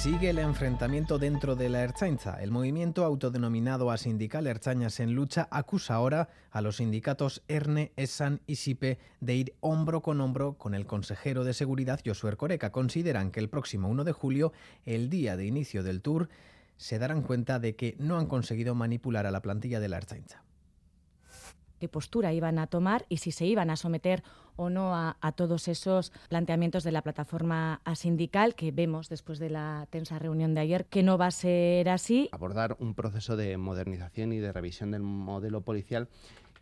Sigue el enfrentamiento dentro de la Erchainza. El movimiento autodenominado a sindical Erchañas en Lucha acusa ahora a los sindicatos ERNE, ESAN y SIPE de ir hombro con hombro con el consejero de Seguridad Josué Coreca. Consideran que el próximo 1 de julio, el día de inicio del tour, se darán cuenta de que no han conseguido manipular a la plantilla de la Erchainza qué postura iban a tomar y si se iban a someter o no a, todos esos planteamientos de la plataforma sindical que vemos después de la tensa reunión de ayer que no va a ser así. Abordar un proceso de modernización y de revisión del modelo policial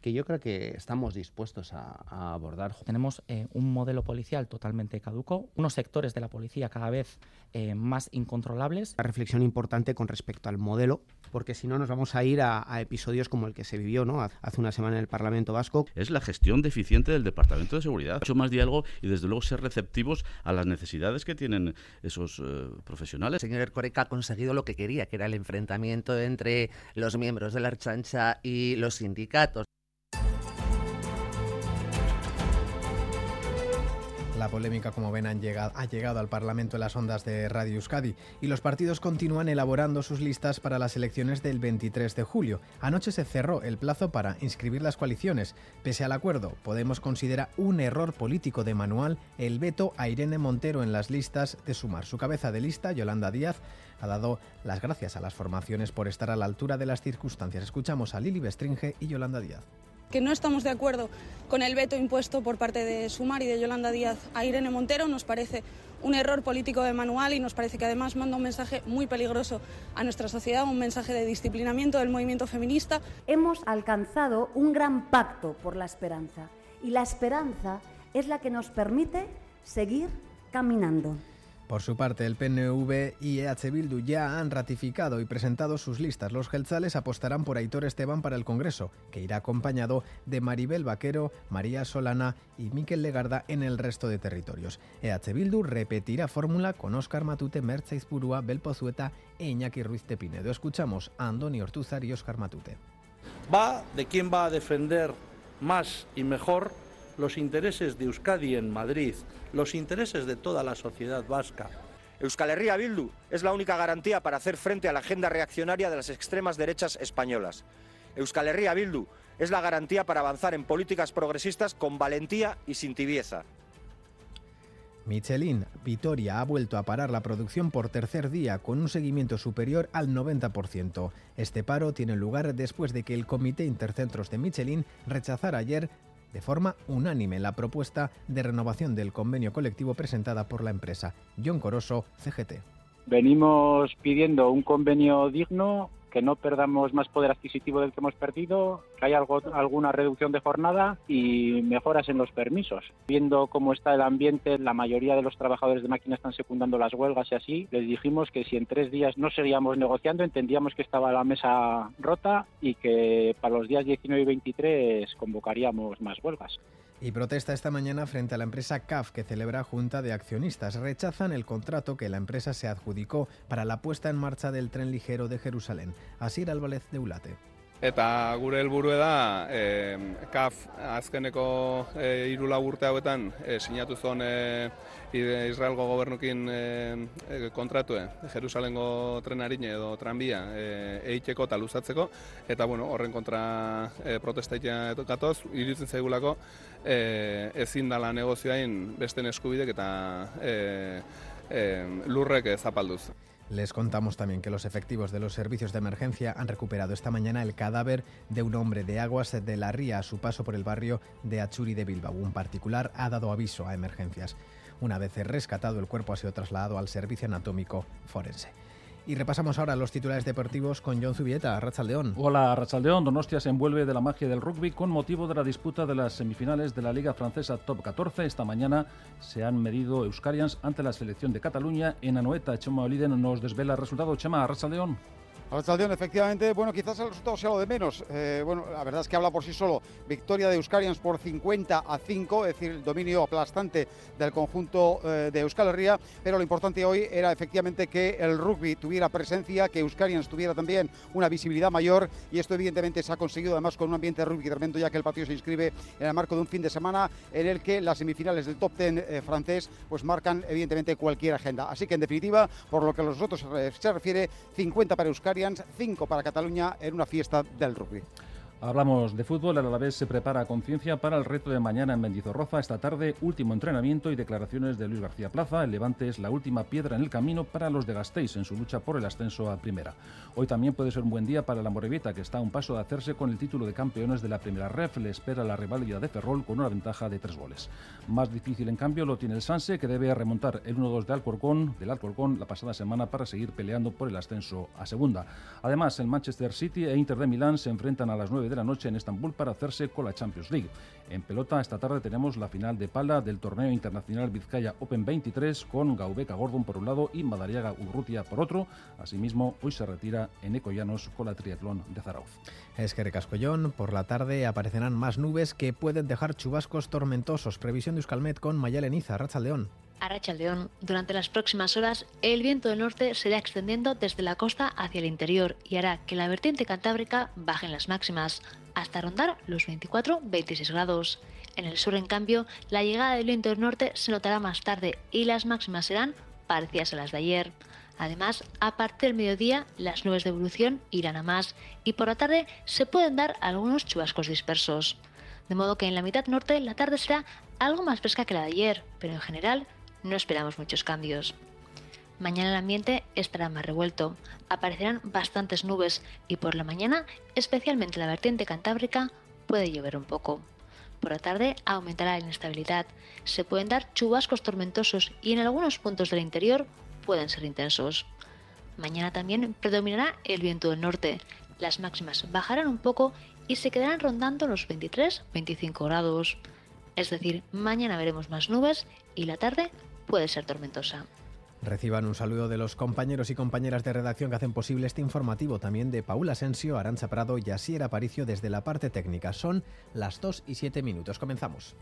que yo creo que estamos dispuestos a, abordar. Tenemos eh, un modelo policial totalmente caduco, unos sectores de la policía cada vez eh, más incontrolables. Una reflexión importante con respecto al modelo, porque si no nos vamos a ir a, episodios como el que se vivió ¿no? hace una semana en el Parlamento Vasco. Es la gestión deficiente del Departamento de Seguridad. Mucho más diálogo y desde luego ser receptivos a las necesidades que tienen esos eh, profesionales. El señor Ercoreca ha conseguido lo que quería, que era el enfrentamiento entre los miembros de la Archancha y los sindicatos. La polémica, como ven, llegado, ha llegado al Parlamento en las ondas de Radio Euskadi y los partidos continúan elaborando sus listas para las elecciones del 23 de julio. Anoche se cerró el plazo para inscribir las coaliciones. Pese al acuerdo, Podemos considera un error político de manual el veto a Irene Montero en las listas de sumar. Su cabeza de lista, Yolanda Díaz, ha dado las gracias a las formaciones por estar a la altura de las circunstancias. Escuchamos a Lili Bestringe y Yolanda Díaz que no estamos de acuerdo con el veto impuesto por parte de Sumar y de Yolanda Díaz a Irene Montero. Nos parece un error político de manual y nos parece que además manda un mensaje muy peligroso a nuestra sociedad, un mensaje de disciplinamiento del movimiento feminista. Hemos alcanzado un gran pacto por la esperanza y la esperanza es la que nos permite seguir caminando. Por su parte, el PNV y EH Bildu ya han ratificado y presentado sus listas. Los gelzales apostarán por Aitor Esteban para el Congreso, que irá acompañado de Maribel Vaquero, María Solana y Miquel Legarda en el resto de territorios. EH Bildu repetirá fórmula con Óscar Matute, Mertza Izpurúa, Belpozueta e Iñaki Ruiz de Pinedo. Escuchamos a Andoni Ortúzar y Óscar Matute. Va de quién va a defender más y mejor los intereses de Euskadi en Madrid, los intereses de toda la sociedad vasca. Euskal Herria Bildu es la única garantía para hacer frente a la agenda reaccionaria de las extremas derechas españolas. Euskal Herria Bildu es la garantía para avanzar en políticas progresistas con valentía y sin tibieza. Michelin Vitoria ha vuelto a parar la producción por tercer día con un seguimiento superior al 90%. Este paro tiene lugar después de que el Comité Intercentros de Michelin rechazara ayer de forma unánime la propuesta de renovación del convenio colectivo presentada por la empresa. John Coroso, CGT. Venimos pidiendo un convenio digno, que no perdamos más poder adquisitivo del que hemos perdido, que haya algo, alguna reducción de jornada y mejoras en los permisos. Viendo cómo está el ambiente, la mayoría de los trabajadores de máquina están secundando las huelgas y así, les dijimos que si en tres días no seguíamos negociando, entendíamos que estaba la mesa rota y que para los días 19 y 23 convocaríamos más huelgas. Y protesta esta mañana frente a la empresa CAF que celebra junta de accionistas. Rechazan el contrato que la empresa se adjudicó para la puesta en marcha del tren ligero de Jerusalén. Asir Álvarez de Ulate. Eta gure helburu da e, CAF azkeneko e, iru urte hauetan e, sinatu zuen e, Israelgo gobernukin e, e, kontratue Jerusalengo trenarine edo tranbia e, eiteko eta luzatzeko. Eta bueno, horren kontra e, protestaitea gatoz, iruditzen zaigulako e, ezin dala negozioain beste eskubidek eta e, lurrek zapalduz. Les contamos también que los efectivos de los servicios de emergencia han recuperado esta mañana el cadáver de un hombre de aguas de la ría a su paso por el barrio de Achuri de Bilbao. Un particular ha dado aviso a emergencias. Una vez rescatado, el cuerpo ha sido trasladado al servicio anatómico forense. Y repasamos ahora los titulares deportivos con John Zubieta, Rachaldeón. Hola, Rachaldeón. Donostia se envuelve de la magia del rugby con motivo de la disputa de las semifinales de la Liga Francesa Top 14. Esta mañana se han medido Euskarians ante la selección de Cataluña en Anoeta. Chema Oliden nos desvela el resultado. Chema, Rachaldeón. Arrachaldeón, efectivamente, bueno, quizás el resultado sea lo de menos. Eh, bueno, la verdad es que habla por sí solo. Victoria de Euskarians por 50 a 5, es decir, el dominio aplastante del conjunto eh, de Euskal Herria, pero lo importante hoy era efectivamente que el rugby tuviera presencia, que Euskarians tuviera también una visibilidad mayor y esto evidentemente se ha conseguido además con un ambiente rugby tremendo ya que el partido se inscribe en el marco de un fin de semana en el que las semifinales del top 10 eh, francés pues marcan evidentemente cualquier agenda. Así que en definitiva, por lo que a los otros se refiere, 50 para Euskarians 5 para Cataluña en una fiesta del rugby. Hablamos de fútbol, el Alavés se prepara a conciencia para el reto de mañana en Mendizorroza. Esta tarde, último entrenamiento y declaraciones de Luis García Plaza. El Levante es la última piedra en el camino para los de Gasteiz en su lucha por el ascenso a Primera. Hoy también puede ser un buen día para la Morevieta, que está a un paso de hacerse con el título de campeones de la Primera Ref. Le espera la reválida de Ferrol con una ventaja de tres goles. Más difícil, en cambio, lo tiene el Sanse, que debe remontar el 1-2 de Alcorcón, del Alcorcón la pasada semana para seguir peleando por el ascenso a Segunda. Además, el Manchester City e Inter de Milán se enfrentan a las 9 de la noche en Estambul para hacerse con la Champions League. En pelota, esta tarde tenemos la final de pala del torneo internacional Vizcaya Open 23 con Gaubeca Gordon por un lado y Madariaga Urrutia por otro. Asimismo, hoy se retira en Ecoyanos con la triatlón de Zarauz. Es que Recascollón, por la tarde aparecerán más nubes que pueden dejar chubascos tormentosos. Previsión de Euskalmet con Mayaleniza, León. A León, durante las próximas horas, el viento del norte se irá extendiendo desde la costa hacia el interior y hará que la vertiente cantábrica baje en las máximas, hasta rondar los 24-26 grados. En el sur, en cambio, la llegada del viento del norte se notará más tarde y las máximas serán parecidas a las de ayer. Además, a partir del mediodía, las nubes de evolución irán a más y por la tarde se pueden dar algunos chubascos dispersos. De modo que en la mitad norte la tarde será algo más fresca que la de ayer, pero en general no esperamos muchos cambios. Mañana el ambiente estará más revuelto, aparecerán bastantes nubes y por la mañana, especialmente la vertiente cantábrica, puede llover un poco. Por la tarde aumentará la inestabilidad, se pueden dar chubascos tormentosos y en algunos puntos del interior pueden ser intensos. Mañana también predominará el viento del norte, las máximas bajarán un poco y se quedarán rondando los 23-25 grados. Es decir, mañana veremos más nubes y la tarde puede ser tormentosa. Reciban un saludo de los compañeros y compañeras de redacción que hacen posible este informativo, también de Paula Asensio, Arancha Prado y Asier Aparicio desde la parte técnica. Son las 2 y 7 minutos. Comenzamos.